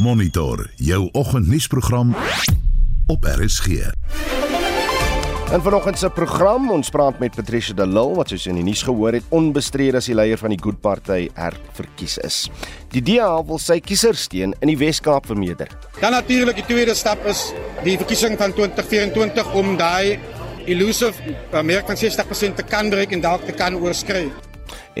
Monitor jou oggendnuusprogram op RSG. En vanoggend se program, ons praat met Patricia de Lille wat soos in die nuus gehoor het, onbestrede as die leier van die Good Party herverkies is. Die DA wil sy kiesersteun in die Wes-Kaap vermeerder. Dan natuurlik die tweede stap is die verkiesing van 2024 om daai elusive uh, merk van 60% te kan breek en dalk te kan oorskry.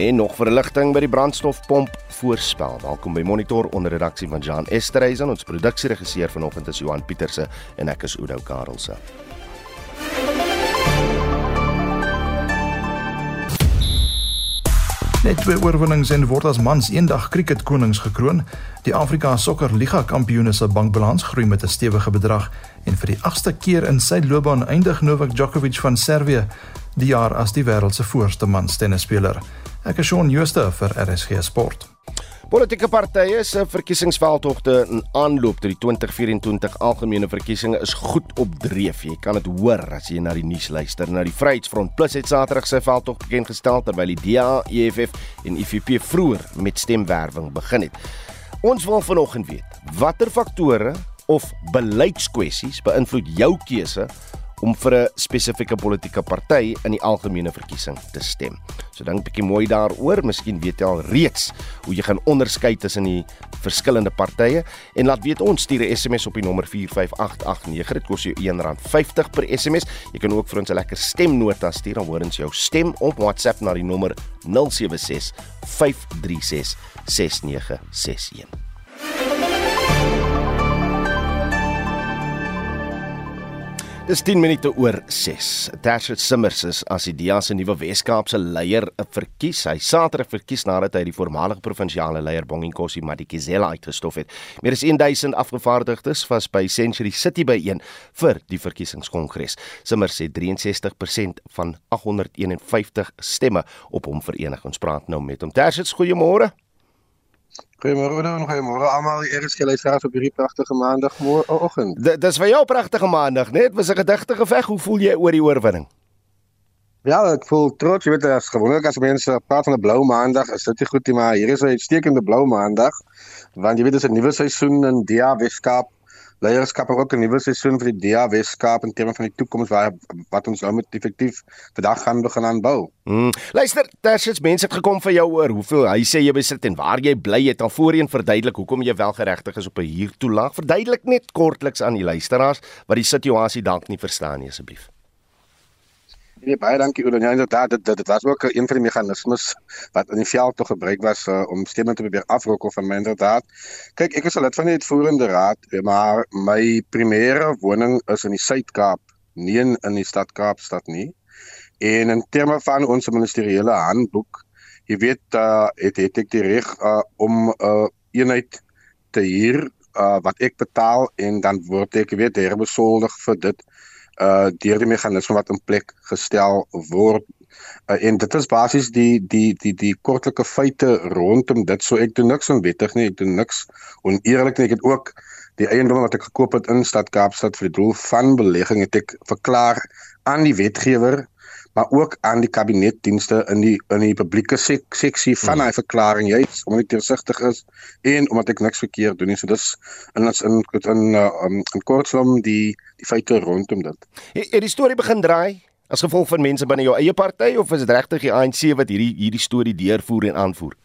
En nog verligting by die brandstofpomp voorspel. Welkom by Monitor onder redaksie van Jan Esterhuizen. Ons produksieregisseur vanoggend is Johan Pieterse en ek is Oudo Karelse. Net twee oorwinnings en word as mans eendag cricketkonings gekroon. Die Afrika Sokker Liga kampioene se bankbalans groei met 'n stewige bedrag en vir die 8ste keer in sy loopbaan eindig Novak Djokovic van Servië die jaar as die wêreld se voorste manstennisspeler. Ek is Shaun Schuster vir RSG Sport. Politieke partye se verkiesingsveldtogte in aanloop tot die 2024 algemene verkiesings is goed op dreef. Jy kan dit hoor as jy na die nuus luister. Nou die Vryheidsfront Plus het Saterdag sy veldtog bekend gestel terwyl die DA, EFF en IFP vroeër met stemwerwing begin het. Ons wil vanoggend weet, watter faktore of beleidskwessies beïnvloed jou keuse om vir 'n spesifieke politieke party in die algemene verkiesing te stem. So dink 'n bietjie mooi daaroor, miskien weet jy al reeds hoe jy gaan onderskei tussen die verskillende partye en laat weet ons stuur 'n SMS op die nommer 45889. Dit kos jou R1.50 per SMS. Jy kan ook vir ons 'n lekker stemnota stuur, dan hoor ons jou stem op WhatsApp na die nommer 076 536 6961. Dis 10 minute oor 6. Tasha Simmers is as die DEA se nuwe Wes-Kaapse leier verkies. Hy Saterdag verkies nadat hy die voormalige provinsiale leier Bonginkosi Madikizela uitgestof het. Meer as 1000 afgevaardigdes was by Century City byeen vir die verkiesingskongres. Simmers het 63% van 851 stemme op hom verenig. Ons praat nou met hom. Tasha, goeiemôre. Goeiemôre en goeiemôre almal. Hier is gelees graag op hierdie pragtige maandagmôreoggend. Dis vir jou pragtige maandag, net was 'n gedigte geveg. Hoe voel jy oor die oorwinning? Ja, ek voel trots, jy weet as gewoonlik as mense praat van 'n blou maandag, is dit nie goed nie, maar hier is 'n uitstekende blou maandag. Want jy weet dis 'n nuwe seisoen in DA Weskaap leierskap ook 'n nuwe seisoen vir die DA Weskaap in terme van die toekoms waar wat ons nou met effektief vandag gaan begin aanbou. Mm. Luister, daar's mense het gekom vir jou oor hoeveel hy sê jy besit en waar jy bly het al voorheen verduidelik hoekom jy wel geregtig is op 'n huurtoelaag. Verduidelik net kortliks aan die luisteraars wat die situasie dalk nie verstaan nie asseblief. Nee, baie dankie Oudo. Ja, inderdaad, dit dit was ook een van die meganismes wat in die veld tog gebruik was uh, om stemme te probeer afrokkel van my inderdaad. Kyk, ek is 'n lid van die uitvoerende raad, maar my primêre woning is in die Suid-Kaap, nie in, in die stad Kaapstad nie. En in terme van ons ministeriële handboek, jy weet, uh, het het ek die reg uh, om 'n uh, eenheid te huur uh, wat ek betaal en dan word ek weet herbesoldig vir dit uh deur die meganisme wat in plek gestel word. Uh, en dit is basies die die die die kortlike feite rondom dit. So ek doen niks onwettig nie ek doen niks oneerlik nie. Ek het ook die eiendom wat ek gekoop het in stad Kaapstad vir die doel van belegging het ek verklaar aan die wetgewer maar ook aan die kabinetdienste in die in die publieke sek, seksie van daai verklaring juis omdat ek deursigtig is en omdat ek niks verkeerd doen nie so dis in in in, in, in, in kortsom die die feite rondom dit. Het, het die storie begin draai as gevolg van mense binne jou eie party of is dit regtig die ANC wat hierdie hierdie storie deurvoer en aanvoer?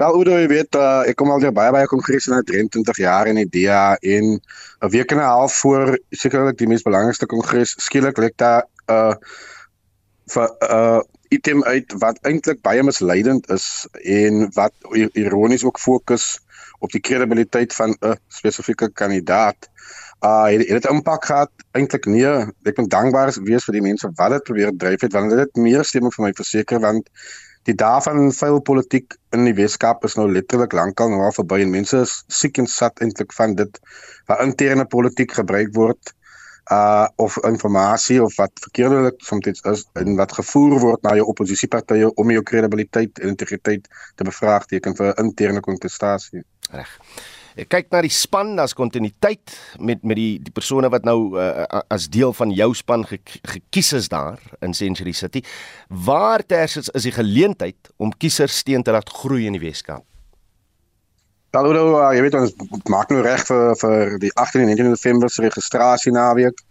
Wel Oudo, jy weet, uh, ek kom al deur baie baie kongresse na 23 jaar in die DA en 'n week en 'n half voor sekerlik die mees belangrikste kongres skielik lê daar uh, vir uh, item uit wat eintlik baie misleidend is en wat ironies ook fokus op die kredibiliteit van 'n spesifieke kandidaat. Uh het, het dit impak gehad? Eintlik nee. Ek ben dankbaar wees vir die mense wat dit probeer dryf het want dit meer stemme vir my verseker want die daarvan vuil politiek in die Weskaap is nou letterlik lankal nou al verby en mense is siek en sat eintlik van dit waar interne politiek gebruik word uh of informasie of wat verkeerdelik soms is en wat gevoer word na jou oppositiepartye om jou kredibiliteit en integriteit te bevraagteken vir interne kontestasie reg kyk na die span, daar's kontinuïteit met met die die persone wat nou uh, as deel van jou span ge, gekies is daar in Century City. Waar tersins is die geleentheid om kiesers steun te laat groei in die Weskaap? Hallo, uh, jy weet ons maak nou reg vir vir die 18 en 19 November se registrasie naweek.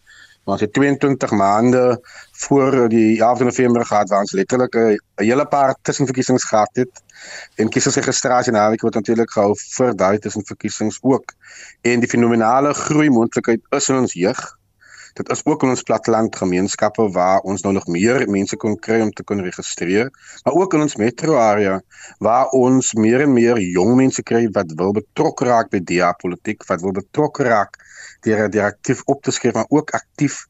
Ons het 22 maande voor die 11 November gehad waar ons letterlik 'n hele paar tussenverkiesings gehad het. En kiesersregistrasie naweek word natuurlik gehou vir daai tussenverkiesings ook. En die fenominale groei moontlikheid is in ons jeug dit is ook in ons platteland gemeenskappe waar ons nou nog meer mense kon kry om te kon registreer, maar ook in ons metro area waar ons meer en meer jong mense kry wat wil betrokke raak by die politiek, wat wil betrokke raak deur deur aktief op te skryf, maar ook aktief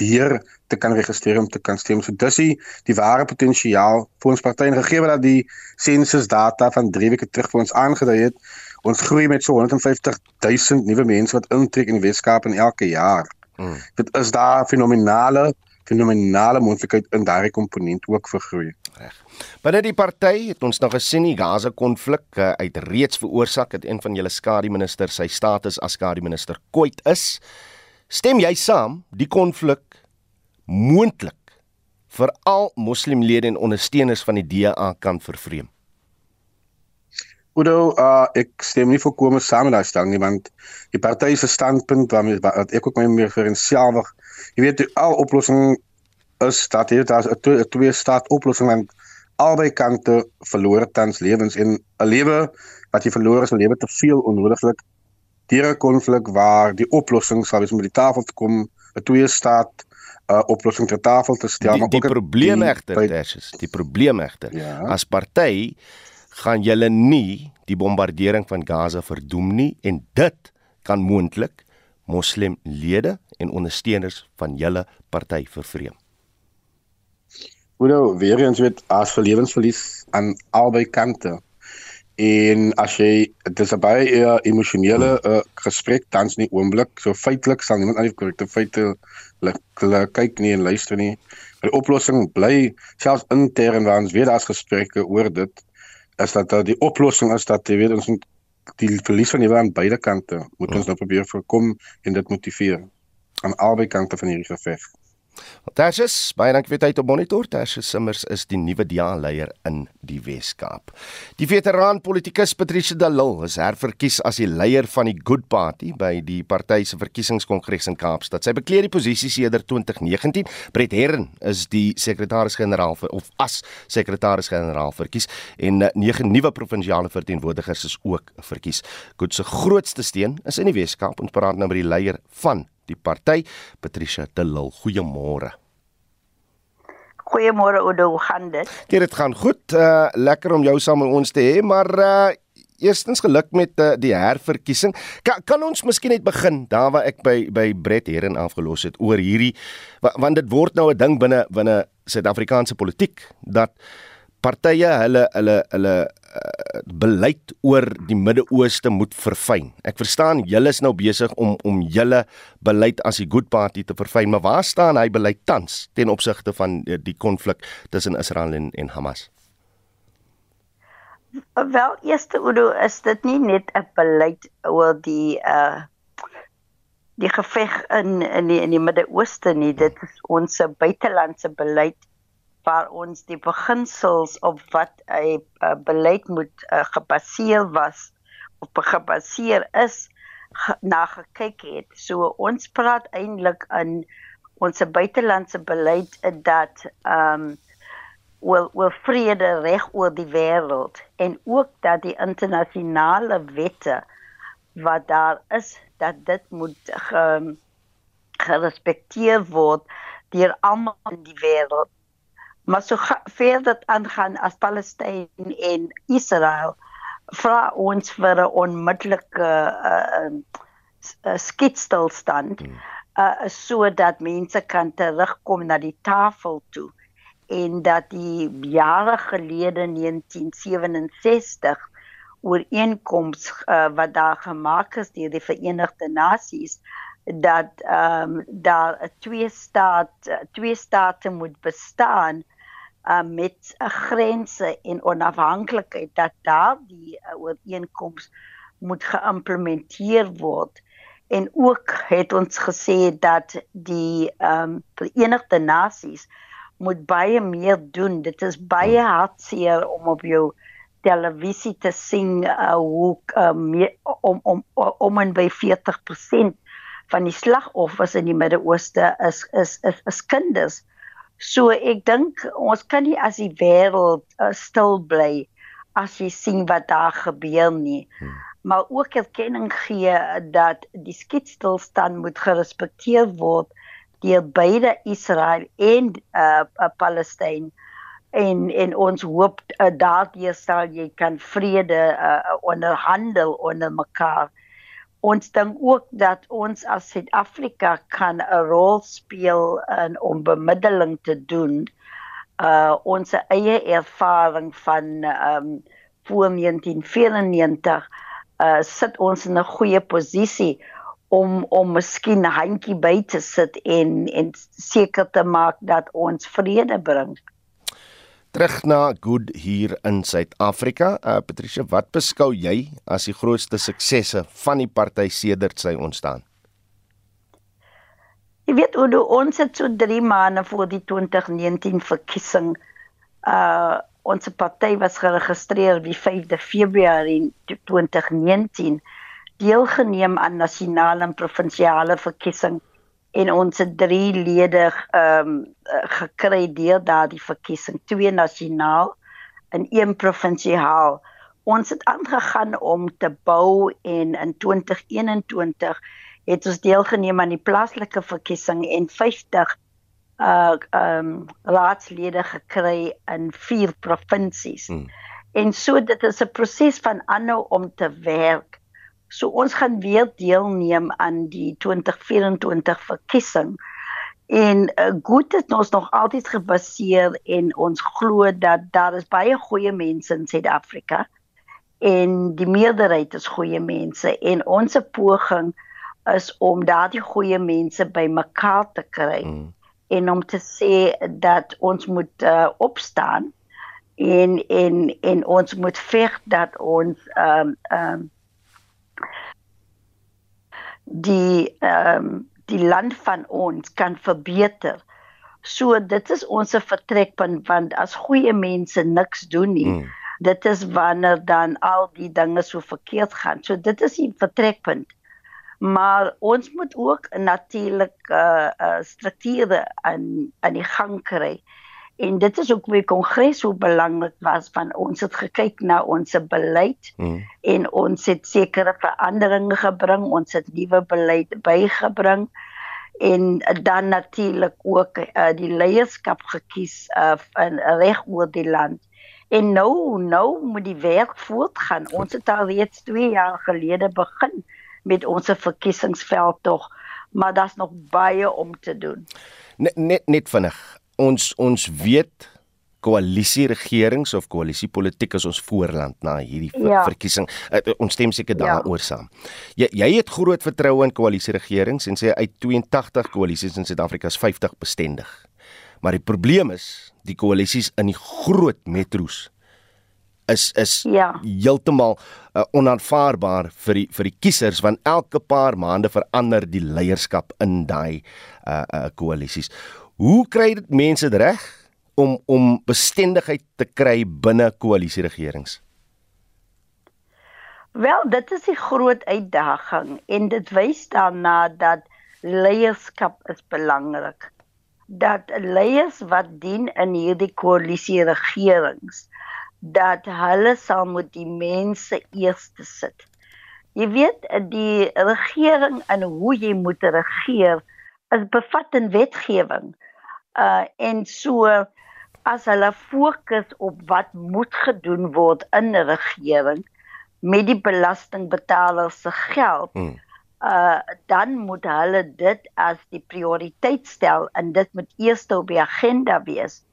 deur te kan registreer om te kan stem. So dis die, die ware potensiaal vir ons party en gegee dat die sensus data van 3 weke terug vir ons aangedui het, ons groei met so 150 000 nuwe mense wat intrek in die Weskaap in elke jaar. Mm. Dit is daar fenominale fenominale moontlikheid in daardie komponent ook vir groei. Reg. Binne die party het ons nog gesien die Gaza konflik uh, uit reeds veroorsaak dat een van julle skadu minister sy status as skadu minister kwyt is. Stem jy saam die konflik moontlik vir al moslimlede en ondersteuners van die DA kan vervreem? Odo, uh, ek stem nie volkome saam met daai stelling nie want die party se standpunt waarmee wat ek ook my meer vir enselfig. Jy weet al oplossing is dat hier daar 'n twee, twee staat oplossing want albei kante verloor tans lewens en 'n lewe wat jy verloor is 'n lewe te veel onnodiglik. Deur 'n konflik waar die oplossing sal wees om by die tafel te kom, 'n twee staat uh oplossing ter tafel te stel die, maar ook die probleem egter, Tersius, die probleem egter. Ja. As party gaan julle nie die bombardering van Gaza verdoem nie en dit kan moontlik moslimlede en ondersteuners van julle party vervreem. Oor weer eens met as vir lewensverlies aan albei kante. En as jy dis 'n baie uh, emosionele uh, gesprek tans nie oomblik so feitelik sal niemand aan die korrekte feite kyk nie en luister nie. Die oplossing bly selfs intern waar ons weer daar's gesprekke oor dit is dat dat die oplossing is dat jy weet ons moet die verlies van lewe aan beide kante moet ons nou probeer voorkom en dit motiveer aan albei kante van hierdie geveg. Tersius, baie dankie vir tyd op monitor. Tersius Simmers is die nuwe DA-leier in die Wes-Kaap. Die veteraan politikus Patricia de Lille is herverkies as die leier van die Good Party by die party se verkiesingskongres in Kaapstad. Sy bekleed die posisie sedert 2019. Brett Herren is die sekretaris-generaal vir of as sekretaris-generaal verkies en eh, nege nuwe provinsiale verteenwoordigers is ook verkies. Good se grootste steen is in die Wes-Kaap en praat nou met die leier van die party. Patricia de Lille, goeiemôre. Goeiemôre Oudo, hoe gaan dit? Dit gaan goed. Uh lekker om jou saam met ons te hê, maar uh eerstens geluk met uh, die herverkiesing. Kan kan ons miskien net begin daar waar ek by by Brett Herren afgelos het oor hierdie want dit word nou 'n ding binne binne Suid-Afrikaanse politiek dat partye hulle hulle hulle uh, beleid oor die Midde-Ooste moet verfyn. Ek verstaan julle is nou besig om om julle beleid as die Good Party te verfyn, maar waar staan hy beleid tans ten opsigte van uh, die konflik tussen Israel en en Hamas? Wel, eerste Udo, is dit nie net 'n beleid oor die uh die geveg in in die in die Midde-Ooste nie, dit is ons buitelandse beleid waar ons die beginsels op wat 'n uh, beleid moet uh, gebaseer was of gebaseer is na gekyk het. So ons praat eintlik in ons buitelandse beleid dat ehm um, wil wil vrede reg oor die wêreld en ook dat die internasionale wette wat daar is dat dit moet ge, gerespekteer word deur almal in die wêreld Maar so ver dat aangaan as Palestynë en Israel vra ons vir 'n onmiddellike uh, uh, skietstilstand hmm. uh, sodat mense kan terugkom na die tafel toe en dat die jare gelede 1967 ooreenkoms uh, wat daar gemaak is deur die Verenigde Nasies dat ehm um, daar 'n twee staat twee state moet bestaan uh, met 'n uh, grense en onafhanklikheid dat daardie uh, ooreenkoms moet geïmplementeer word en ook het ons gesê dat die ehm um, Verenigde Nasies moet baie meer doen dit is baie hartseer om op jou televisie te sien uh, hoe uh, meer, om om om en by 40% van die slagoffers in die Midde-Ooste is, is is is kinders. So ek dink ons kan nie as die wêreld uh, stil bly as jy sien wat daar gebeur nie. Hmm. Maar ook erkenning gee dat die skietstilstand moet gerespekteer word deur beide Israel en uh, uh Palestynë en en ons hoop uh, daardie sal jy kan vrede uh, onderhandel onder mekaar. Ons dink ook dat ons as Suid-Afrika kan 'n rol speel in om bemiddeling te doen. Uh ons eie ervaring van um voor 1994 uh sit ons in 'n goeie posisie om om miskien 'n handjie by te sit en en seker te maak dat ons vrede bring. Terug na Good hier in Suid-Afrika. Uh, Patricia, wat beskou jy as die grootste suksesse van die party sedert sy ontstaan? Jy weet hoe ons het so 3 maande voor die 2019 verkiesing uh ons party was geregistreer die 5de Februarie 2019 deelgeneem aan nasionale en provinsiale verkiesings en ons het drie lede ehm um, gekry deur daardie verkiesing, twee nasionaal en een provinsiaal. Ons het aangegaan om te bou en in 2021 het ons deelgeneem aan die plaaslike verkiesing en 50 uh ehm um, raadslede gekry in vier provinsies. Hmm. En so dit is 'n proses van aanhou om te werk. So ons gaan weer deelneem aan die 2024 verkiesing. En uh, goed het ons nog altyd gebaseer en ons glo dat daar is baie goeie mense in Suid-Afrika en die meerderheid is goeie mense en ons poging is om daardie goeie mense bymekaar te kry mm. en om te sê dat ons moet uh, opstaan en en en ons moet veg dat ons ehm um, ehm um, die ehm um, die land van ons kan verbeter. So dit is ons vertrekpunt want as goeie mense niks doen nie, mm. dit is wanneer dan al die dinge so verkeerd gaan. So dit is die vertrekpunt. Maar ons moet ook natuurlik uh, uh strukture aan aan die gang kry. En dit is ook weer kongres hoe belangrik was van ons het gekyk na ons beleid mm. en ons het sekere veranderinge gebring, ons het nuwe beleid bygebring en dan natuurlik ook uh, die leierskap gekies uh, in reg oor die land. En nou nou moet die werk voortgaan. Ons het al reeds 2 jaar gelede begin met ons verkiesingsveld tog, maar daar's nog baie om te doen. Net net, net vinnig ons ons weet koalisie regerings of koalisie politiek is ons voorland na hierdie ja. verkiesing. Uh, ons stem seker ja. daaroor ja. saam. Jy jy het groot vertroue in koalisie regerings en sê uit 82 koalisies in Suid-Afrika is 50 bestendig. Maar die probleem is die koalisies in die groot metro's is is ja. heeltemal uh, onaanvaarbaar vir die vir die kiesers want elke paar maande verander die leierskap in daai uh uh koalisies. Hoe kry dit mense dit reg om om bestendigheid te kry binne koalisieregerings? Wel, dit is 'n groot uitdaging en dit wys daarna dat leierskap is belangrik. Dat leiers wat dien in hierdie koalisieregerings dat hulle sal moet die mense eers sit. Jy weet die regering en hoe jy moet regeer is bevat in wetgewing uh en so as hulle fokus op wat moet gedoen word in 'n regering met die belastingbetalers se geld hmm. uh dan moet hulle dit as die prioriteit stel en dit moet eers op die agenda wees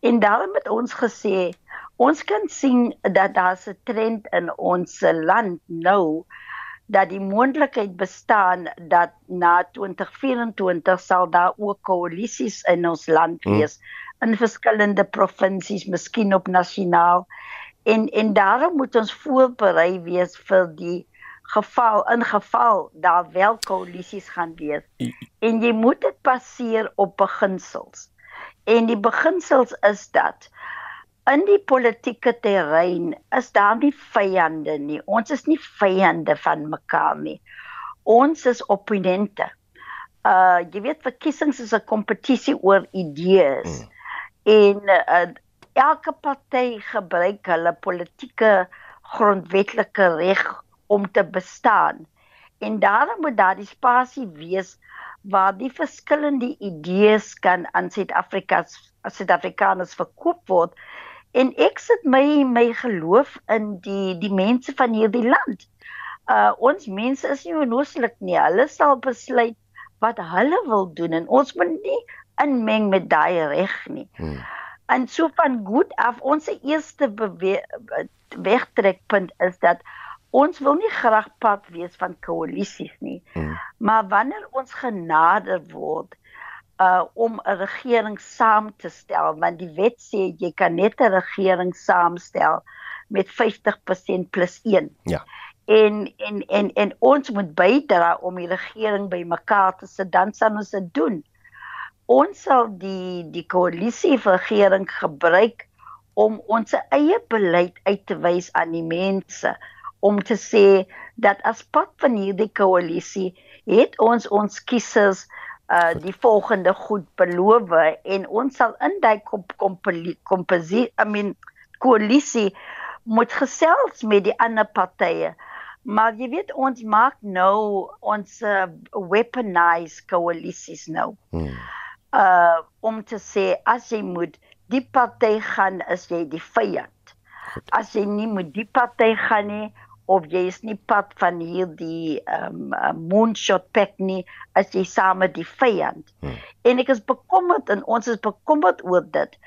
en daarom het ons gesê ons kan sien dat daar 'n trend in ons land nou dat die moontlikheid bestaan dat na 2024 sal daar ook koalisies in ons land hmm. wees hmm. in verskillende provinsies, miskien op nasionaal. En en daarom moet ons voorberei wees vir die geval in geval daar wel koalisies gaan wees. En jy moet dit baseer op beginsels. En die beginsels is dat in die politieke terrein is daar nie vyande nie. Ons is nie vyande van mekaar nie. Ons is opponente. Uh jy weet verkiesings is 'n kompetisie oor idees. Mm. En uh, elke party gebruik hulle politieke grondwetlike reg om te bestaan. En daarom moet daar die spasie wees waar die verskillende idees kan aan Suid-Afrika as Suid-Afrikaners verkoop word en ek sit my my geloof in die die mense van hierdie land. Uh ons mense is nie onnooslik nie. Hulle sal besluit wat hulle wil doen en ons moet nie inmeng met daai reg nie. Hmm. En so van goed af ons eerste wegtrekpunt is dat ons wil nie graag part wees van koalisies nie. Hmm. Maar wanneer ons genader word uh om 'n regering saam te stel want die wet sê jy kan net 'n regering saamstel met 50% plus 1. Ja. En en en en ons moet bydra om die regering bymekaar te sit dan sal ons dit doen. Ons sal die die koalisie regering gebruik om ons eie beleid uit te wys aan die mense om te sê dat as pad van hierdie koalisie het ons ons kiesers uh die volgende goed beloof en ons sal in daai komposie I mean koalisie moet gesels met die ander partye. Maar jy weet ons maak nou ons uh, weaponize koalisies nou. Hmm. Uh om te sê as jy moet die party gaan is jy die vyand. As jy nie moet die party gaan nie of jy is nie pad van hierdie um, moonshot pack nie as jy saam met die vyand. Hmm. En ek is bekommerd en ons is bekommerd oor dit.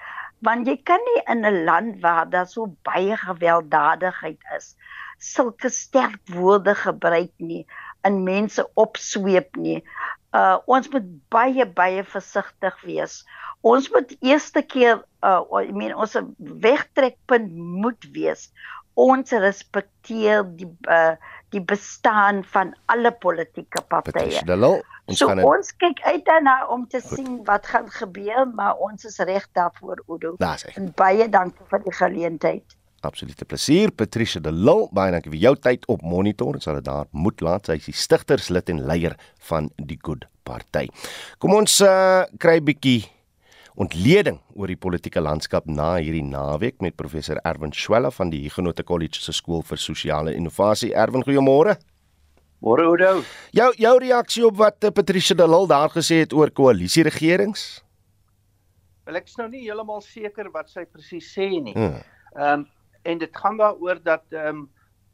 Want jy kan nie in 'n land waar daar so baie gewelddadigheid is, sulke sterk woorde gebruik nie en mense opsweep nie. Uh ons moet baie baie versigtig wees. Ons moet eerste keer uh I mean ons wegtrekpunt moet wees ons respekteer die uh, die bestaan van alle politieke partye. Ons so, het... ons kyk uit daarna om te Goed. sien wat gaan gebeur, maar ons is reg daarvoor Udo. En baie dankie vir die geleentheid. Absolute plesier Patricia de Lille, baie dankie vir jou tyd op Monitor. Ons sal dit daar moet laat. Sy is die stigterslid en leier van die Good Party. Kom ons uh, kry 'n bietjie ontleding oor die politieke landskap na hierdie naweek met professor Erwin Swela van die Huguenot College se skool vir sosiale innovasie. Erwin, goeiemôre. Môre Oudo. Jou jou reaksie op wat eh, Patricia de Lille daar gesê het oor koalisieregerings? Wel ek is nou nie heeltemal seker wat sy presies sê nie. Hmm. Ehm um, en dit gaan daaroor dat ehm um,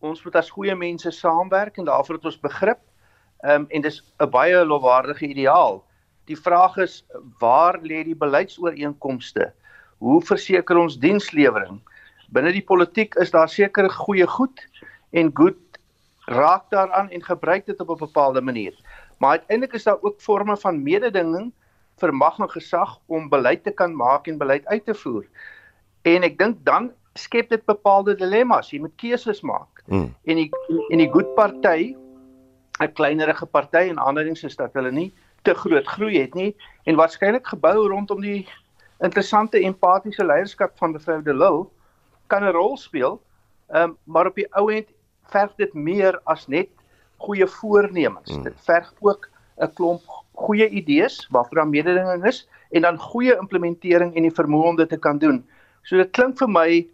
ons moet as goeie mense saamwerk en daarvoor het ons begrip. Ehm um, en dis 'n baie lofwaardige ideaal. Die vraag is waar lê die beleidsooreenkomste? Hoe verseker ons dienslewering? Binne die politiek is daar seker goeie goed en goed raak daaraan en gebruik dit op 'n bepaalde manier. Maar uiteindelik is daar ook forme van mededinging vir mag en gesag om beleid te kan maak en beleid uit te voer. En ek dink dan skep dit bepaalde dilemma's. Jy moet keuses maak. Mm. En die en die goed party 'n kleinerige party en anderings is dat hulle nie te groot groei het nie en waarskynlik gebou rondom die interessante empatiese leierskap van mevrou De Lille kan 'n rol speel. Ehm um, maar op die ou end verg dit meer as net goeie voornemens. Hmm. Dit verg ook 'n klomp goeie idees waarvoor daar mededinging is en dan goeie implementering en die vermoë om dit te kan doen. So dit klink vir my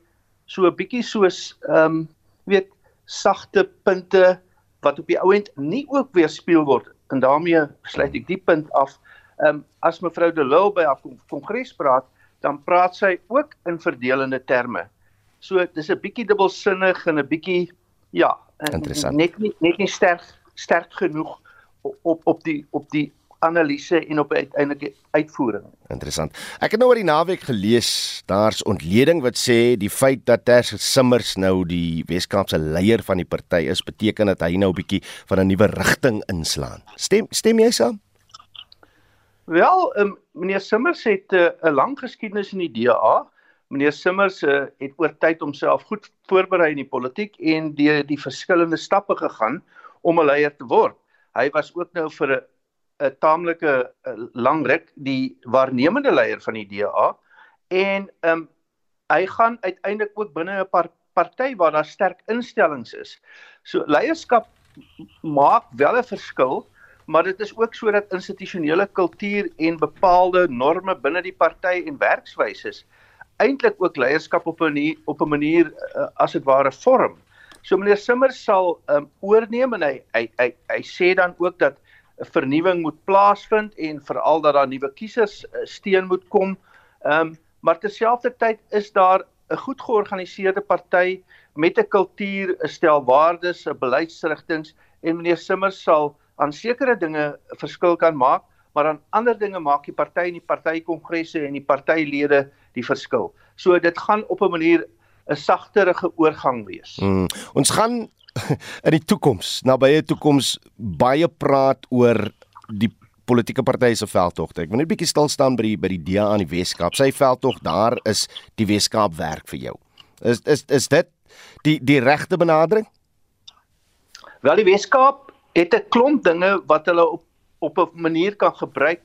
so 'n bietjie soos ehm um, weet sagte punte wat op die ou end nie ook weerspieël word en daarmee sluit ek die punt af. Ehm um, as mevrou De Lille by haar kongres praat, dan praat sy ook in verdelende terme. So dis 'n bietjie dubbelsinnig en 'n bietjie ja, net nie net nie sterk sterk genoeg op op die op die analise en op uiteindelike uitvoering. Interessant. Ek het nou oor die naweek gelees, daar's ontleding wat sê die feit dat Ters Simmers nou die Weskaapse leier van die party is, beteken dat hy nou 'n bietjie van 'n nuwe rigting inslaan. Stem stem jy saam? Wel, um, meneer Simmers het eh, 'n uh, lang geskiedenis in die DA. Meneer Simmers uh, het oor tyd homself goed voorberei in die politiek en die die verskillende stappe gegaan om 'n leier te word. Hy was ook nou vir 'n 'n taamlike lang ruk die waarnemende leier van die DA en ehm um, hy gaan uiteindelik ook binne 'n par party waar daar sterk instellings is. So leierskap maak wel 'n verskil, maar dit is ook sodat institusionele kultuur en bepaalde norme binne die party en werkswyse eintlik ook leierskap op 'n op 'n manier uh, as dit ware vorm. So meneer Simmer sal um, oorneem en hy, hy hy hy sê dan ook dat vernuwing moet plaasvind en veral dat daar nuwe kiesers uh, steun moet kom. Ehm um, maar terselfdertyd is daar 'n goed georganiseerde party met 'n kultuur, 'n stel waardes, 'n beleidsrigtings en meneer Simmer sal aan sekere dinge verskil kan maak, maar aan ander dinge maak die party en die partykongresse en die partylede die verskil. So dit gaan op 'n manier 'n sagterige oorgang wees. Mm, ons gaan in die toekoms, nabye toekoms baie praat oor die politieke partye se veldtogte. Ek wil net bietjie stil staan by die by die DA aan die Weskaap. Sy veldtog daar is die Weskaap werk vir jou. Is is is dit die die regte benadering? Wel die Weskaap het 'n klomp dinge wat hulle op op 'n manier kan gebruik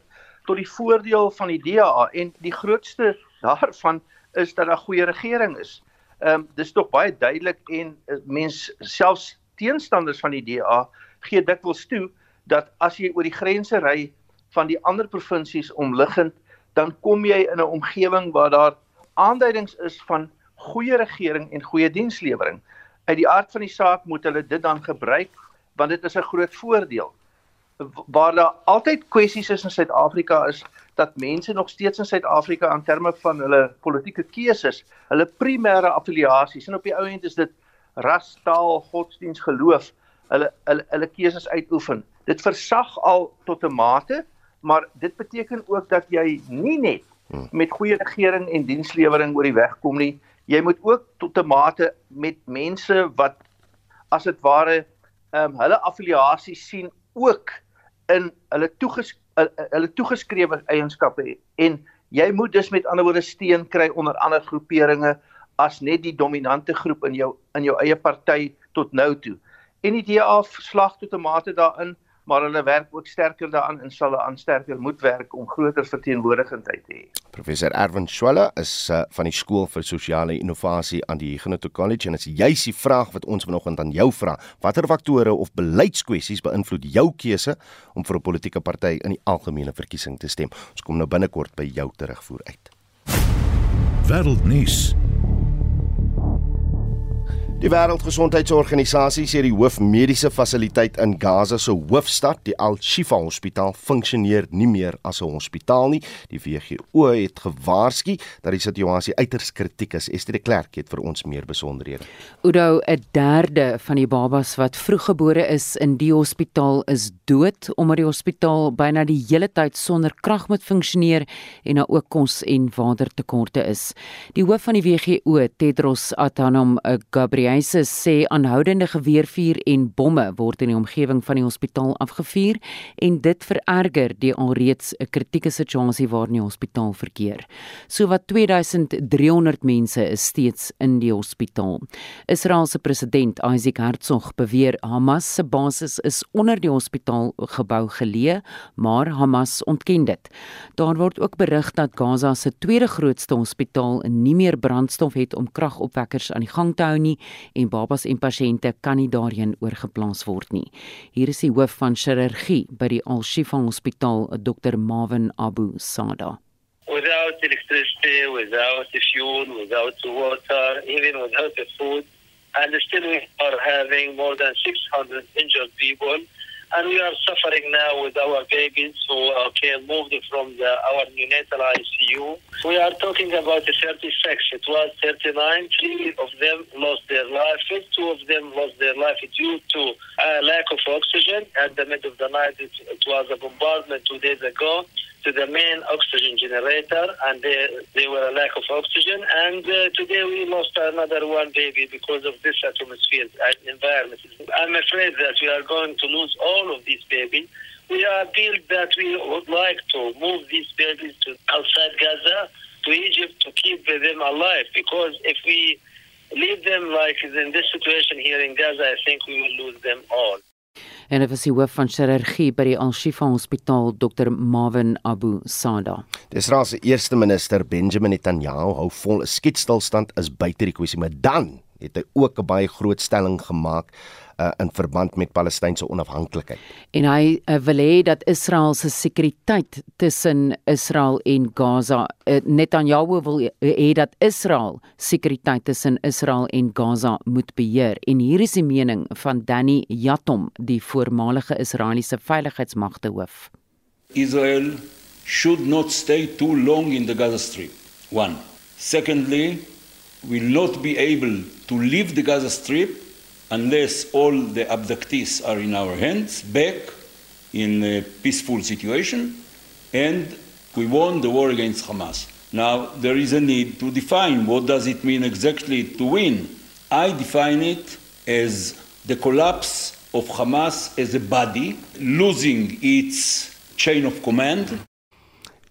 tot die voordeel van die DA en die grootste daarvan is dat daar goeie regering is. Ehm um, dis tog baie duidelik en uh, mens selfs teenstanders van die DA gee dikwels toe dat as jy oor die grense ry van die ander provinsies omliggend, dan kom jy in 'n omgewing waar daar aanduidings is van goeie regering en goeie dienslewering. Uit die aard van die saak moet hulle dit dan gebruik want dit is 'n groot voordeel. Waar daar altyd kwessies is in Suid-Afrika is dat mense nog steeds in Suid-Afrika aan terme van hulle politieke keuses, hulle primêre affiliasies en op die ou end is dit ras, taal, godsdiens, geloof, hulle hulle hulle keuses uitoefen. Dit versag al tot 'n mate, maar dit beteken ook dat jy nie net hmm. met goeie regering en dienslewering oor die weg kom nie. Jy moet ook tot 'n mate met mense wat as dit ware ehm um, hulle affiliasie sien ook in hulle toeges hulle toegeskrewe eienskappe en jy moet dus met ander woorde steun kry onder ander groeperinge as net die dominante groep in jou in jou eie party tot nou toe. En die DA slag tot 'n mate daarin maar hulle werk ook sterker daaraan en sal aan sterker moet werk om groter verteenwoordigingheid te hê. Professor Erwin Schwelle is uh, van die skool vir sosiale innovasie aan die Huguenot College en jy is die vraag wat ons vanoggend aan jou vra, watter faktore of beleidskwessies beïnvloed jou keuse om vir 'n politieke party in die algemene verkiesing te stem? Ons kom nou binnekort by jou terugvoer uit. Wêreldnuus Die Wêreldgesondheidsorganisasie sê die hoofmediese fasiliteit in Gaza se hoofstad, die Al-Shifa Hospitaal, funksioneer nie meer as 'n hospitaal nie. Die WHO het gewaarsku dat die situasie uiters kritiek is. Esther de Klerk het vir ons meer besonderhede. Oudo, 'n derde van die babas wat vroeggebore is in die hospitaal is dood omdat die hospitaal byna die hele tyd sonder krag moet funksioneer en daar ook kos en watertekorte is. Die hoof van die WHO, Tedros Adhanom Ghebreyesus, Ghebreyesus sê aanhoudende geweervuur en bomme word in die omgewing van die hospitaal afgevuur en dit vererger die alreeds 'n kritieke situasie waarin die hospitaal verkeer. Sowat 2300 mense is steeds in die hospitaal. Israel se president Isaac Herzog beweer Hamas se basis is onder die hospitaalgebou geleë, maar Hamas ontken dit. Daar word ook berig dat Gaza se tweede grootste hospitaal nie meer brandstof het om kragopwekkers aan die gang te hou nie en babas en pasiënte kan nie daarheen oorgeplaas word nie. Hier is die hoof van chirurgie by die Al-Shifa Hospitaal, Dr. Marvin Abu Sada. Without electricity, without fuel, without water, even without food, and still we are having more than 600 injured people and we are suffering now with our babies who are okay, moved from the, our neonatal ICU. We are talking about 36. It was 39. Three of them lost their life. Two of them lost their life due to a lack of oxygen. At the middle of the night, it, it was a bombardment two days ago to the main oxygen generator, and they, they were a lack of oxygen. And uh, today we lost another one baby because of this atmosphere uh, environment. I'm afraid that we are going to lose all of these babies. We are appealed that we would like to move these babies to outside Gaza, to Egypt, to keep them alive. Because if we leave them like in this situation here in Gaza, I think we will lose them all. En dit was die hoof van chirurgie by die Al-Shifa Hospitaal, Dr. Marvin Abu Sada. Die Israeliese eerste minister Benjamin Netanyahu hou vol 'n skietstilstand is buite die kwessie, maar dan het hy ook 'n baie groot stelling gemaak uh, in verband met Palestynse onafhanklikheid. En hy uh, wil hê dat Israel se sekuriteit tussen Israel en Gaza, uh, Netanyahu wil hê dat Israel sekuriteit tussen Israel en Gaza moet beheer. En hier is die mening van Danny Yatom, die voormalige Israeliese veiligheidsmagte hoof. Israel should not stay too long in the Gaza Strip. One. Secondly, will not be able to leave the Gaza Strip unless all the abductees are in our hands, back in a peaceful situation, and we won the war against Hamas. Now, there is a need to define what does it mean exactly to win. I define it as the collapse of Hamas as a body, losing its chain of command.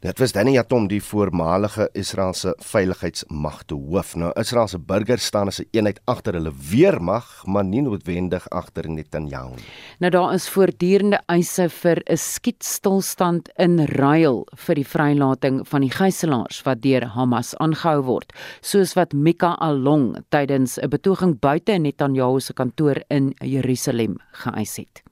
Dit was Danny Atom, die voormalige Israeliese veiligheidsmagte hoof. Nou Israeliese burgers staan as 'n eenheid agter hulle weermag, maar nie noodwendig agter Netanyahu nie. Nou daar is voortdurende eise vir 'n skietstilstand in ruil vir die vrylating van die gijslaers wat deur Hamas aangehou word, soos wat Mika Along tydens 'n betoging buite Netanyahu se kantoor in Jerusalem geëis het.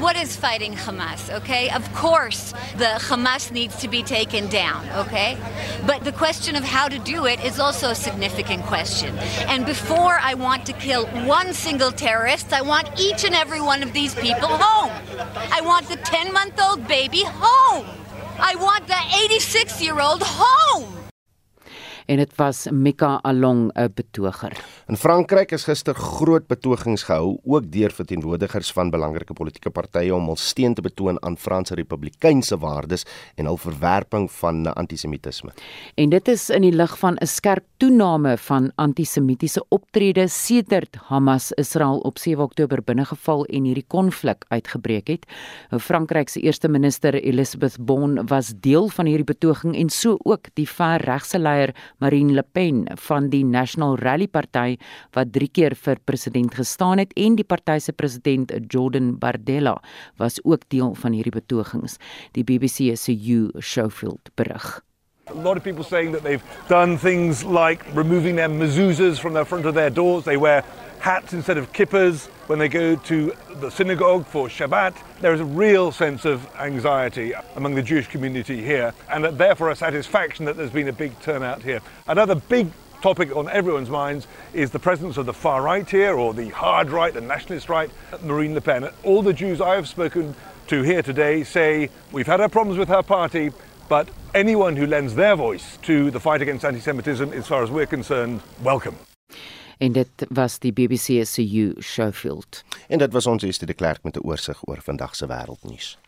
What is fighting Hamas, okay? Of course, the Hamas needs to be taken down, okay? But the question of how to do it is also a significant question. And before I want to kill one single terrorist, I want each and every one of these people home. I want the 10 month old baby home. I want the 86 year old home. En dit was Mika Along 'n betoger. In Frankryk is gister groot betogings gehou, ook deur verteenwoordigers van belangrike politieke partye om hul steun te betoon aan Franse Republikeinse waardes en hul verwerping van antisemitisme. En dit is in die lig van 'n skerp toename van antisemitiese optredes sedert Hamas Israel op 7 Oktober binnegeval en hierdie konflik uitgebreek het. Frankryk se eerste minister Elisabeth Bon was deel van hierdie betoging en so ook die ver regse leier Marine Le Pen van die National Rally Party wat 3 keer vir president gestaan het en die party se president Jordan Bardella was ook deel van hierdie betogings. Die BBC se Hugh Schofield berig. A lot of people saying that they've done things like removing their mezuzahs from the front of their doors. They wear hats instead of kippers when they go to the synagogue for Shabbat. There is a real sense of anxiety among the Jewish community here, and therefore a satisfaction that there's been a big turnout here. Another big topic on everyone's minds is the presence of the far right here, or the hard right, the nationalist right, Marine Le Pen. All the Jews I have spoken to here today say we've had our problems with her party, but anyone who lends their voice to the fight against anti Semitism, as far as we're concerned, welcome. En dit was die BBC se Hugh Schofield. En dit was ons eerste de Klerk met 'n oorsig oor vandag se wêreldnuus.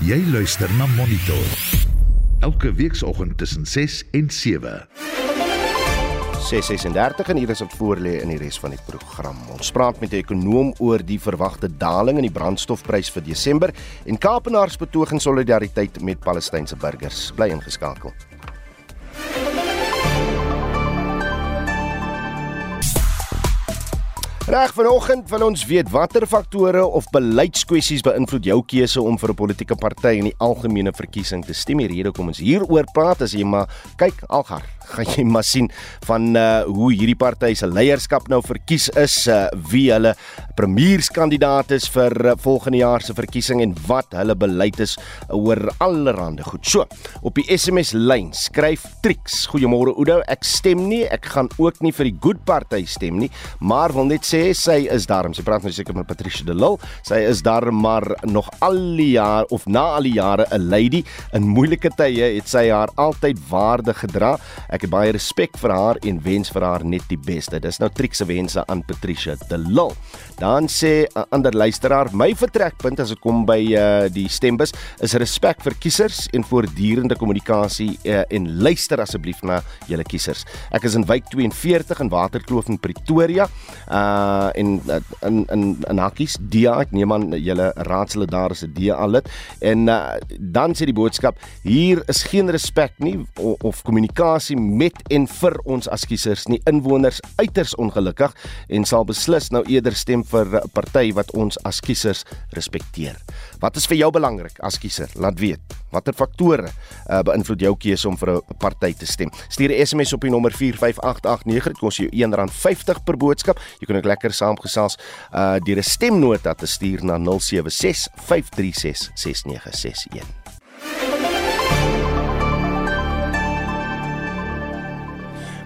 Jy luister na Monitor. Elke weekoggend tussen 6 en 7. 636 en hier is op voorlê in die res van die program. Ons praat met 'n ekonoom oor die verwagte daling in die brandstofprys vir Desember en Kaapenaars betoging solidariteit met Palestynse burgers. Bly ingeskakel. Reg vanoggend wil ons weet watter faktore of beleidskwessies beïnvloed jou keuse om vir 'n politieke party in die algemene verkiesing te stem. Die rede kom ons hieroor praat as jy maar kyk Algar, gaan jy maar sien van uh hoe hierdie party se leierskap nou verkies is, uh wie hulle premierskandidaat is vir uh, volgende jaar se verkiesing en wat hulle beleid is oor allerlei goed. So, op die SMS lyn skryf Trix. Goeiemôre Oudo, ek stem nie, ek gaan ook nie vir die Good Party stem nie, maar wil net sê sy is daarom. Sy praat nou seker met Patricia de Lille. Sy is daar maar nog al die jaar of na al die jare 'n lady. In moeilike tye het sy haar altyd waardig gedra. Ek het baie respek vir haar en wens vir haar net die beste. Dis nou Trix se wense aan Patricia de Lille. Dan sê 'n ander luisteraar, my vertrekpunt as dit kom by uh, die stembus is respek vir kiesers en voortdurende kommunikasie uh, en luister asseblief na julle kiesers. Ek is in wijk 42 in Waterkloof in Pretoria. Uh en uh, in in in hakkies DA, ek neem aan julle raadslid daar is 'n DA lid en uh, dan sê die boodskap hier is geen respek nie of, of kommunikasie met en vir ons as kiesers nie inwoners uiters ongelukkig en sal beslis nou eerder stem vir 'n party wat ons as kiesers respekteer. Wat is vir jou belangrik as kiezer? Laat weet. Watter faktore uh, beïnvloed jou keuse om vir 'n party te stem? Stuur 'n SMS op die nommer 45889. Dit kos jou R1.50 per boodskap. Jy kan ook lekker saamgesels uh deur 'n stemnota te stuur na 076 536 6961.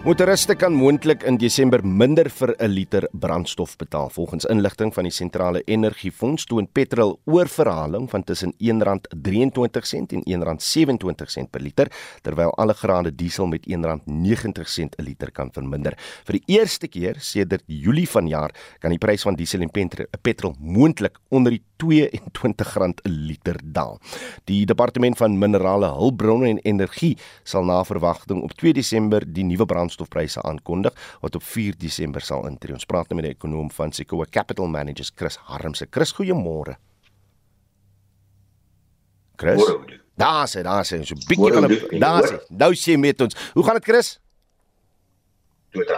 Motoriste kan moontlik in Desember minder vir 'n liter brandstof betaal. Volgens inligting van die Sentrale Energiefonds toon petrol oorverhaling van tussen R1.23 en R1.27 per liter, terwyl alle grade diesel met R1.90 'n liter kan verminder. Vir die eerste keer sedert Julie vanjaar kan die prys van diesel en petrol moontlik onder die R22 'n liter daal. Die Departement van Minerale Hulpbronne en Energie sal na verwagting op 2 Desember die nuwe brandstof brandstofpryse aankondig wat op 4 Desember sal intree. Ons praat nou met die ekonom van Sequoia Capital Managers Chris Harmse. Chris, goeiemôre. Chris. Daar sê, daar sê, so 'n bietjie van 'n daar sê. Nou sê met ons. Hoe gaan dit, Chris? Goed.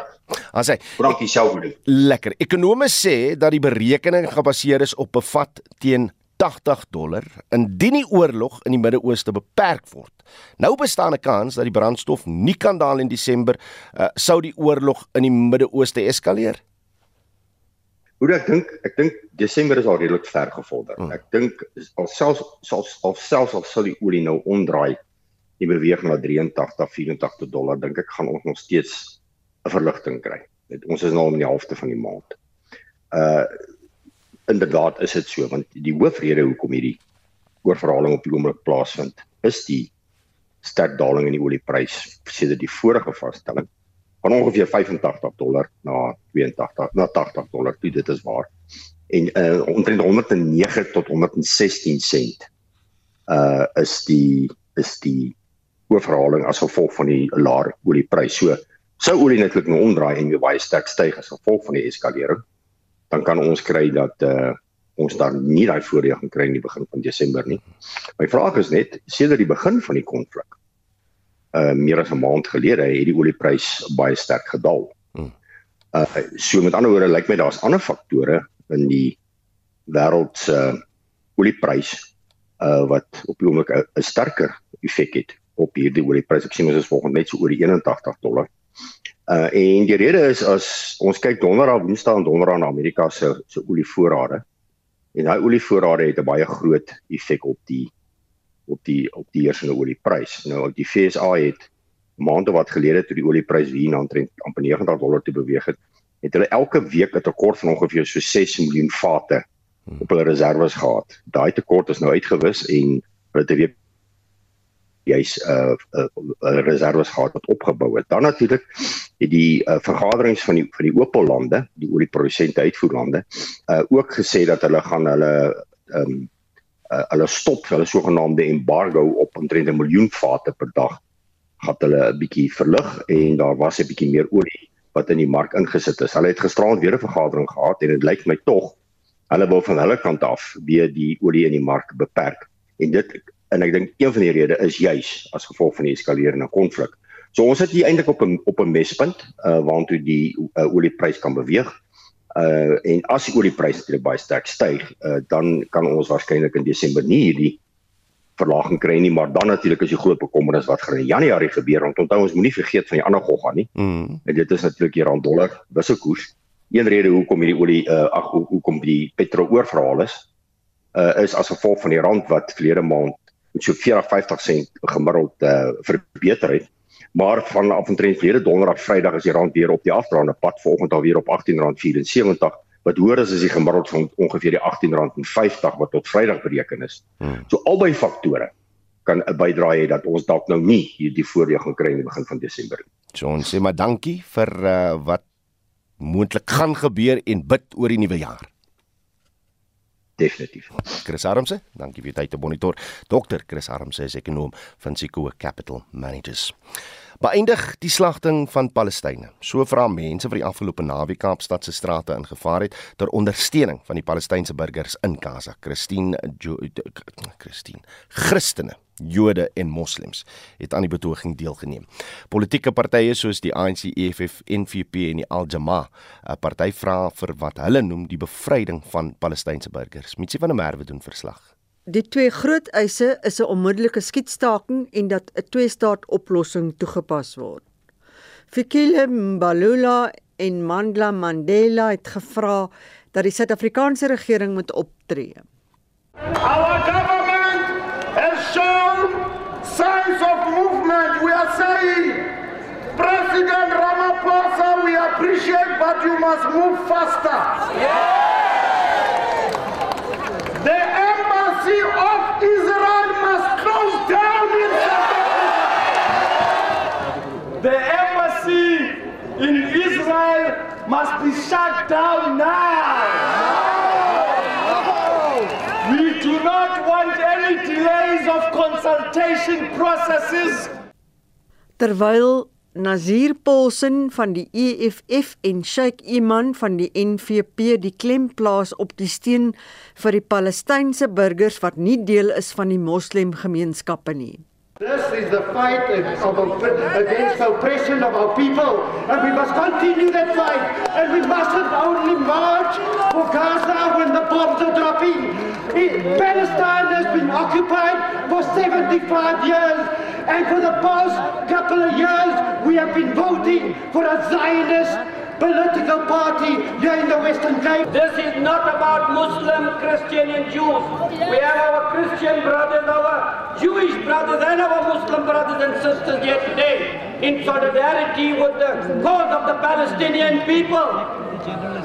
As hy Frankie self doen. Lekker. Ekonome sê dat die berekening gebaseer is op bevat teen 80 dollar indien die oorlog in die Midde-Ooste beperk word. Nou bestaan 'n kans dat die brandstof nie kan daal in Desember uh, sou die oorlog in die Midde-Ooste eskaleer. Hoe ek dink, ek dink Desember is al redelik ver gevorder. Hmm. Ek dink al selfs sal al sal die olie nou omdraai en beweeg na 83, 84 dollar, dink ek gaan ons nog steeds 'n verligting kry. Ons is nou om die helfte van die maand. Uh inderdaad is dit so want die hoofrede hoekom hierdie oorverhaling op die oomblik plaasvind is die sterk daling in die olieprys sedert die vorige vaststelling van ongeveer 85 dollar na 82 na 80 dollar toe dit is waar en uh, omtrent 109 tot 116 sent uh is die is die oorverhaling as gevolg van die laer olieprys so sou olie netlik nou omdraai en weer baie sterk styg as gevolg van die eskalering dan kan ons kry dat uh ons dan nie daai voordeel gaan kry in die begin van Desember nie. My vraag is net, sedert die begin van die konflik, uh meer as 'n maand gelede het die olieprys baie sterk gedaal. Uh so met ander woorde lyk my daar's ander faktore in die wêreld se uh, olieprys uh wat op die oomblik 'n sterker effek het op hierdie olieprys. Ek sien ons is volgens net so oor die 81 dollar. Uh en die rede is as ons kyk donderdag, woensdag en donderdag na Amerika se se olievoorrade. En daai olievoorrade het 'n baie groot effek op die op die op die heersende olieprys. Nou die FSA het maande wat gelede toe die olieprys hier na omtrent amper 90 dollar te beweeg het, het hulle elke week 'n tekort van ongeveer so 6 miljoen vate op hulle reserve gehad. Daai tekort is nou uitgewis en hulle het weer jy's 'n uh, uh, uh, reserves gehad wat opgebou het. Dan natuurlik het die uh, vergaderings van die van die Opel-lande, die olieprodusente uitvoerlande, uh, ook gesê dat hulle gaan hulle ehm um, uh, hulle stop hulle sogenaamde embargo op omtrent 'n miljoen vate per dag gaan hulle 'n bietjie verlig en daar was 'n bietjie meer olie wat in die mark ingesit is. Hulle het gisteraand weer 'n vergadering gehad en dit lyk my tog hulle wil van hulle kant af weer die olie in die mark beperk. En dit en ek dink een van die redes is juis as gevolg van die eskalerende konflik. So ons sit hier eintlik op 'n op 'n mespunt uh waartoe die uh, olieprys kan beweeg. Uh en as die olieprys natuurlik baie sterk styg, uh dan kan ons waarskynlik in Desember nie hierdie verlaging kry nie, maar dan natuurlik is die groot bekommernis wat gaan in Januarie gebeur. Want onthou ons moenie vergeet van die ander gogga nie. Mm. En dit is natuurlik die rand dollar wisselkoers. Een rede hoekom hierdie olie uh ag hoekom die petrol oorverhaal is, uh is as gevolg van die rand wat verlede maand met so 40 50 sent gemiddeld uh, verbeter het. Maar vanaf omtrent verlede donderdag Vrydag is die rand weer op die afdraande pad volgende alweer op R18.74 wat hoër is as die gemiddeld van ongeveer die R18.50 wat tot Vrydag bereken is. Hmm. So albei faktore kan 'n bydrae hê dat ons dalk nou nie hierdie voordeel gaan kry in die begin van Desember nie. John sê maar dankie vir uh, wat moontlik gaan gebeur en bid oor die nuwe jaar definitief. Chris Armse, dankie vir tyd te monitor. Dokter Chris Armse is ekonom van Sequoia Capital Managers. Beëindig die slagting van Palestynë. So vra mense vir die afgelope naweek Kaapstad se strate ingevaar het ter ondersteuning van die Palestynse burgers in Gaza. Christine jo Christine Christene Jode en Moslems het aan die betoging deelgeneem. Politieke partye soos die ANC, EFF, NVP en die Al-Jamaa, 'n party vra vir wat hulle noem die bevryding van Palestynse burgers. Mitsi van der Merwe doen verslag. Die twee groot eise is 'n onmiddellike skietstaking en dat 'n twee-staat oplossing toegepas word. Fikile Mbalula en Mandla Mandela het gevra dat die Suid-Afrikaanse regering moet optree. Our government signs of movement. We are saying, President Ramaphosa, we appreciate, but you must move faster. Yeah! The embassy of Israel must close down in. The embassy in Israel must be shut down now. Consultation processes. Terwyl Nazir Paulsen van die EFF en Sheikh Iman van die NVP die klem plaas op die steun vir die Palestynse burgers wat nie deel is van die moslemgemeenskappe nie. This is the fight of, of, against oppression of our people and we must continue that fight and we mustn't only march for Gaza when the bombs are dropping. Palestine has been occupied for 75 years And for the past couple of years, we have been voting for a Zionist political party here in the Western Cape. This is not about Muslim, Christian, and Jews. We have our Christian brothers, our Jewish brothers, and our Muslim brothers and sisters here today in solidarity with the cause of the Palestinian people.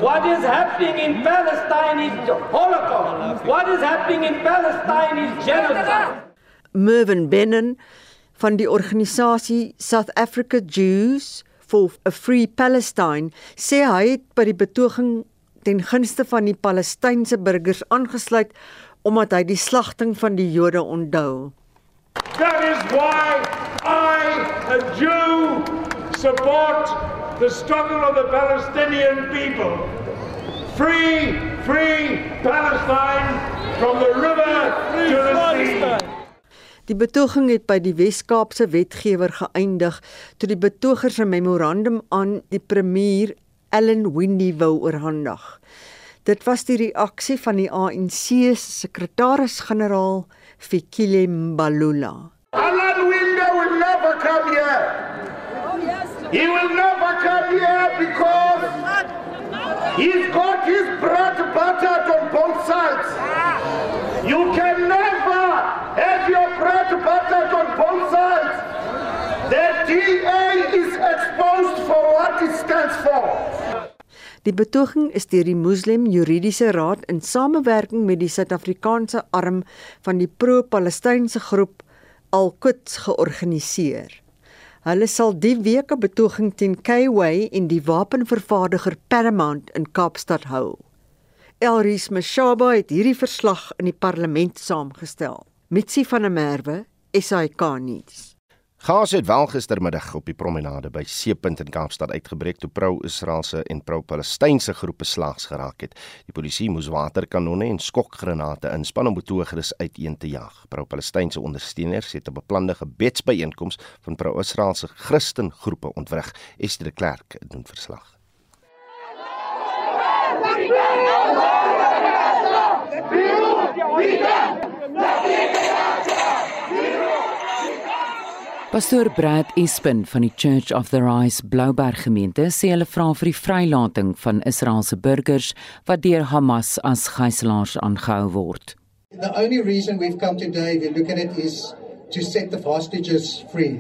What is happening in Palestine is Holocaust. What is happening in Palestine is genocide. Mervyn Bennon van die organisasie South Africa Jews for a Free Palestine sê hy het by die betoging ten gunste van die Palestynse burgers aangesluit omdat hy die slagting van die Jode onthou. That is why I a Jew support the struggle of the Palestinian people. Free, free Palestine from the river to the sea. Die betoging het by die Wes-Kaapse wetgewer geëindig toe die betogers 'n memorandum aan die premier Ellen Windy wou oorhandig. Dit was die reaksie van die ANC se sekretaris-generaal Fikile Mbalula. Alan Windy will never come here. He will never come here because he's got his bread buttered on both sides. You can never have your bread buttered on both sides. The DA is exposed for what it stands for. Die betoging is deur die Moslem Juridiese Raad in samewerking met die Suid-Afrikaanse arm van die pro-Palestynse groep Al-Quds georganiseer. Hulle sal die week 'n betoging teen K-Way en die wapenvervaardiger Paramount in Kaapstad hou. Elries Mashaba het hierdie verslag in die parlement saamgestel. Mitsi van der Merwe, SAK nuus. Gas het wel gistermiddag op die promenade by Seepunt in Kaapstad uitgebreek toe pro-Israeliese en pro-Palestynse groepe slaags geraak het. Die polisie moes waterkanonne en skokgranate inspann om betogers uiteen te jag. Pro-Palestynse ondersteuners het 'n beplande gebedsbyeenkoms van pro-Israeliese Christen groepe ontwrig. Esther de Klerk doen verslag. Pastor Brad Espen van die Church of the Rise Blouberg gemeente sê hulle vra vir die vrylating van Israeliese burgers wat deur Hamas as gijslaers aangehou word. The only reason we've come today if you look at it is to set the hostages free.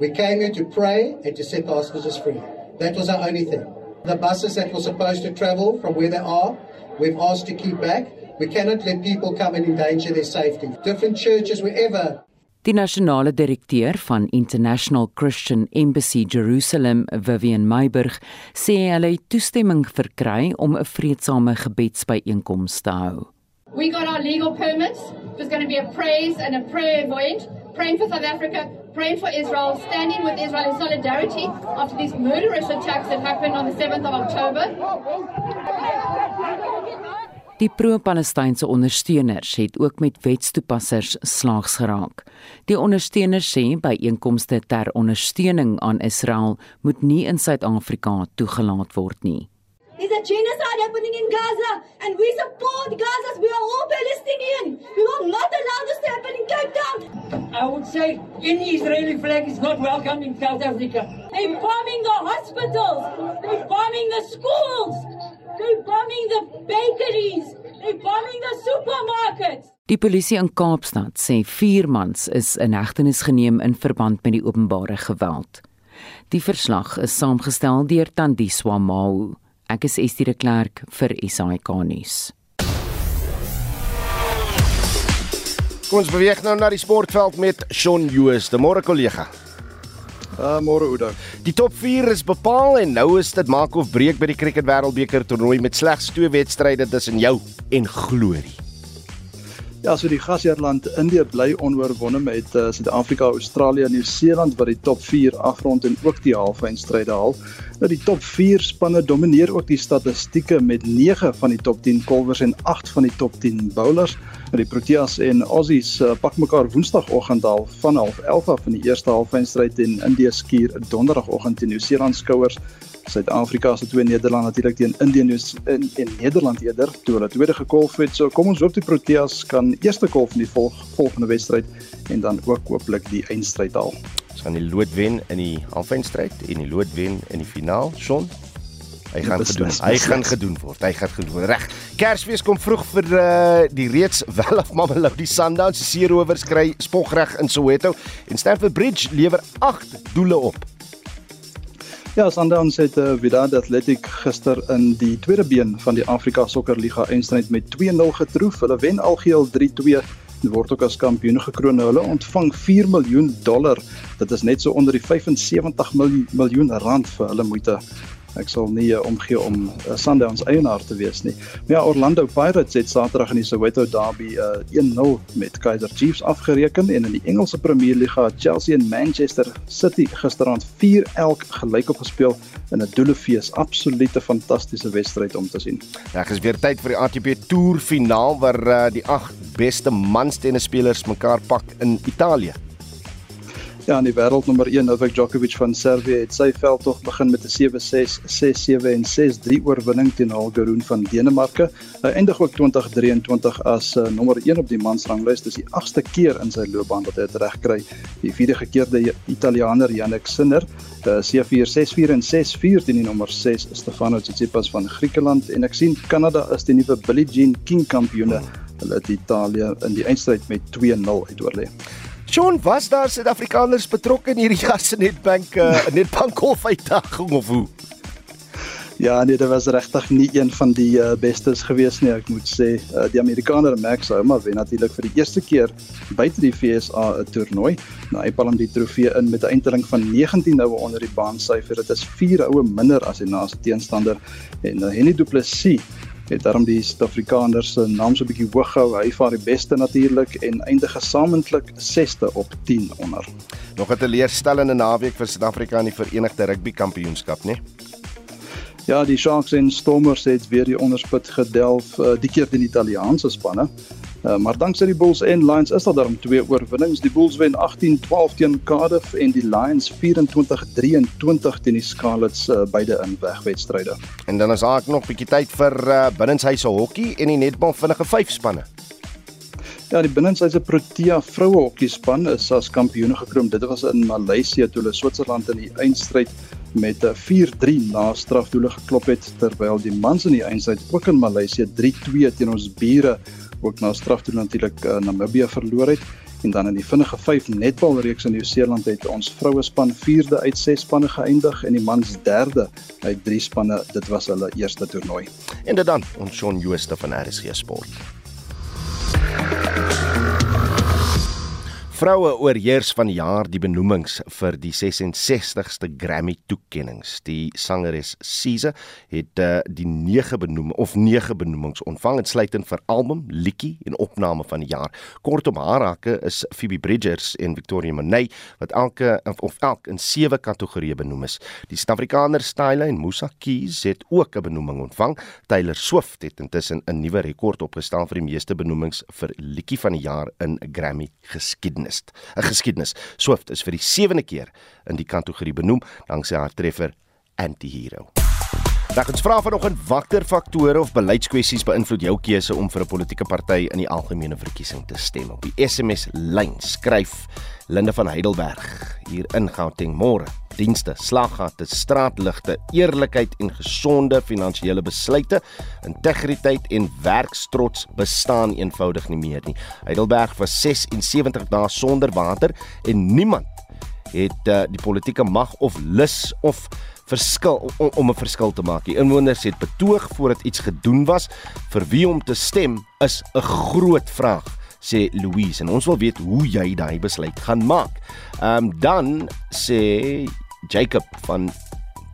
We came here to pray and to set the hostages free. That was our only thing. The buses that were supposed to travel from where they are, we've asked to keep back. We cannot let people come and endanger their safety. Different churches wherever Die nasionale direkteur van International Christian Embassy Jerusalem, Vivian Meiburg, sê hulle het toestemming verkry om 'n vreedsame gebedsbyeenkoms te hou. We got our legal permits. There's going to be a praise and a prayer event, praying for South Africa, praying for Israel, standing with Israel in solidarity after these murderous attacks that happened on the 7th of October. Die pro-Palestynse ondersteuners het ook met wetstoepassers slaags geraak. Die ondersteuners sê byeenkomste ter ondersteuning aan Israel moet nie in Suid-Afrika toegelaat word nie. There's a genocide happening in Gaza, and we support Gaza. We are all Palestinian. We will not allow this to happen in Cape Town. I would say any Israeli flag is not welcome in South Africa. They're bombing the hospitals. They're bombing the schools. They're bombing the bakeries. They're bombing the supermarkets. Die polisie in Kaapstad sê 4 mans is in hegtenis geneem in verband met die openbare geweld. Die verslag is saamgestel deur Tandiswa Mau. Ek is Estie de Klerk vir SAK nuus. Kom ons beweeg nou na die sportveld met Shaun Joos, die môre kollega. Uh môre Oudo. Die top 4 is bepaal en nou is dit maak of breek by die Cricket Wêreldbeker toernooi met slegs twee wedstryde tussen jou en Glory. Ja, so die gasheerland Indië bly onoorwonde met uh, Suid-Afrika, Australië en Nieu-Seeland wat die top 4 afrond en ook die halfeindstryde haal. Nou die top 4 spanne domineer ook die statistieke met 9 van die top 10 bowlers en 8 van die top 10 bowlers. Die Proteas en Aussies uh, pak mekaar Woensdagoggend al van 11:30 af in die eerste halfeindstryd en Indië skuur Donderdagoggend teen Nieu-Seeland skouers. Suid-Afrika se twee Nederland natuurlik teen Indië en, en Nederland eerder toe hulle tweede gekolf het. So kom ons hoop die Proteas kan eerste kolf in die volg, volgende wedstryd en dan ook hooplik die eindstryd haal. Ons gaan die lood wen in die halfeindstryd en die lood wen in die finaal. Son Hy gaan gedoen. Hy gaan gedoen word. Hy gaan gedoen word. Reg. Kersfees kom vroeg vir uh, die reeds wel af Mamelodi Sundowns. Die Seerowers kry spogreg in Soweto en Stamford Bridge lewer 8 doele op. Ja, Sundowns het uh, Wydad Athletic gister in die tweede been van die Afrika Sokkerliga eindstryd met 2-0 getroof. Hulle wen algeheel 3-2 en word ook as kampioen gekroon. Hulle ontvang 4 miljoen dollar. Dit is net so onder die 75 miljoen rand vir hulle moeite ek sal nie uh, omgee om uh, Sundowns eienaar te wees nie. Maar ja, Orlando Pirates het Saterdag in die Soweto Derby uh, 1-0 met Kaizer Chiefs afgereken en in die Engelse Premier Liga Chelsea en Manchester City gisteraand 4 elk gelyk op gespeel in 'n doelefees. Absolute fantastiese wedstryd om te sien. Ja, dit is weer tyd vir die ATP Tour finaal waar uh, die ag beste manstennisspelers mekaar pak in Italië. Ja, in die wêreldnommer 1 Novak Djokovic van Servië het sy veldtog begin met 'n 7-6, 6-7 en 6-3 oorwinning teen Holger Rune van Denemarke. Hy eindig ook 2023 as uh, nommer 1 op die mansranglys. Dis die 8ste keer in sy loopbaan dat hy dit regkry. Die vierde gekeerde Italianer Jannik Sinner, uh, 7-4, 6-4 en 6-4 teen die nommer 6 Stefano Tsitsipas van Griekeland en ek sien Kanada is die nuwe Billie Jean King kampioene. Hulle het Italië in die eindstryd met 2-0 uitoorlê. Sean, was daar Suid-Afrikaners betrokke in hierdie gas netbank uh, netbank golf uitdaging of hoe? Ja, nee, dit was regtig nie een van die uh, bestes gewees nie, ek moet sê. Uh, die Amerikaner Max Homa wen natuurlik vir die eerste keer buite die FSA 'n toernooi. Nou hy palm die trofee in met 'n eindtelling van 19 noue onder die baan syfer. Dit is 4 oue minder as die naaste teenstander en uh, Henny Du Plessis het daarom die Suid-Afrikaners se naam so 'n bietjie hoog gehou. Hy vaar die beste natuurlik en eindig gesamentlik 6ste op 10 onder. Nog 'n teleurstellende naweek vir Suid-Afrika in die Verenigde Rugby Kampioenskap, né? Ja, die Sharks en Stormers het weer die onderspit gedelf, uh, die keer teen die Italiaanse spanne. Uh, maar danksy die Bulls en Lions is daar dan twee oorwinnings. Die Bulls wen 18-12 teen Cardiff en die Lions 24-23 teen die Scarlets uh, beide in wegwedstryde. En dan is daar nog 'n bietjie tyd vir uh, binnenshuise hokkie en die netbal vinnige vyf spanne. Ja, die binnenshuise Protea vroue hokkie span is as kampioene gekroon. Dit was in Maleisië toe hulle Switserland in die eindstryd met 'n 4-3 na strafdoele geklop het terwyl die mans in die eindstryd ook in Maleisië 3-2 teen ons bure ook na strafdoel natuurlik uh, Namibië verloor het. En dan in die vinnige 5 netbalreeks in Nieu-Seeland het ons vroue span 4de uit 6 spanne geëindig en die mans 3de uit 3 spanne. Dit was hulle eerste toernooi. En dit dan ons Shaun Jooste van RSG Sport Vroue oorheers van jaar die benoemings vir die 66ste Grammy toekenninge. Die sangeres Size het uh, die 9 benoem of 9 benoemings ontvang insluitend vir album, liedjie en opname van die jaar. Kortom haar hakke is Phoebe Bridgers en Victoria Monet wat elke of elk in 7 kategorieë benoem is. Die Suid-Afrikaner Style en Musa Keys het ook 'n benoeming ontvang. Taylor Swift het intussen 'n nuwe rekord opgestel vir die meeste benoemings vir liedjie van die jaar in Grammy geskiedenis geskiedenis. 'n Geskiedenis. Swift is vir die 7de keer in die kategorie benoem danksy haar treffer Antihero. Dag ons vra vanoggend watter faktore of beleidskwessies beïnvloed jou keuse om vir 'n politieke party in die algemene verkiesing te stem. Op die SMS lyn skryf Linde van Heidelberg hier in Gauteng môre. Dienste, slaggate, straatligte, eerlikheid en gesonde finansiële besluite, integriteit en werkstrots bestaan eenvoudig nie meer nie. Heidelberg was 76 dae sonder water en niemand het uh, die politieke mag of lus of verskil om, om 'n verskil te maak. Die inwoners het betoog voordat iets gedoen was. Vir wie om te stem is 'n groot vraag sê Louise en ons wil weet hoe jy daai besluit gaan maak. Ehm um, dan sê Jacob van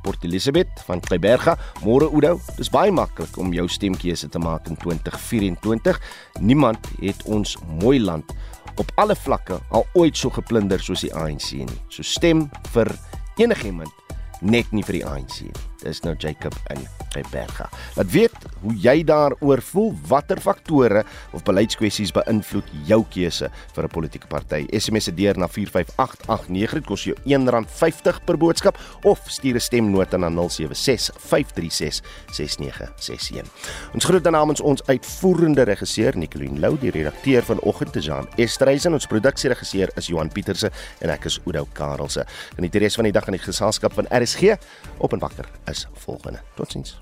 Port Elizabeth van Kleiberga, môre Oudo. Dis baie maklik om jou stemkeuse te maak in 2024. Niemand het ons mooi land op alle vlakke al ooit so geplunder soos die ANC nie. So stem vir enigiemand net nie vir die ANC nie. Dis nou Jacob in Kleiberga. Laat weet hoe jy daaroor voel, watter faktore of beleidskwessies beïnvloed jou keuse vir 'n politieke party. SMS se deur na 45889 dit kos jou R1.50 per boodskap of stuur 'n stemnota na 0765366961. Ons groet dan namens ons uitvoerende regisseur Nicoline Lou, die redakteur vanoggend is Jan Estreisen, ons produksieregisseur is Johan Pieterse en ek is Oudo Karelse. Geniet die res van die dag in die geselskap van RSG op en wakker volgende. Tot ziens.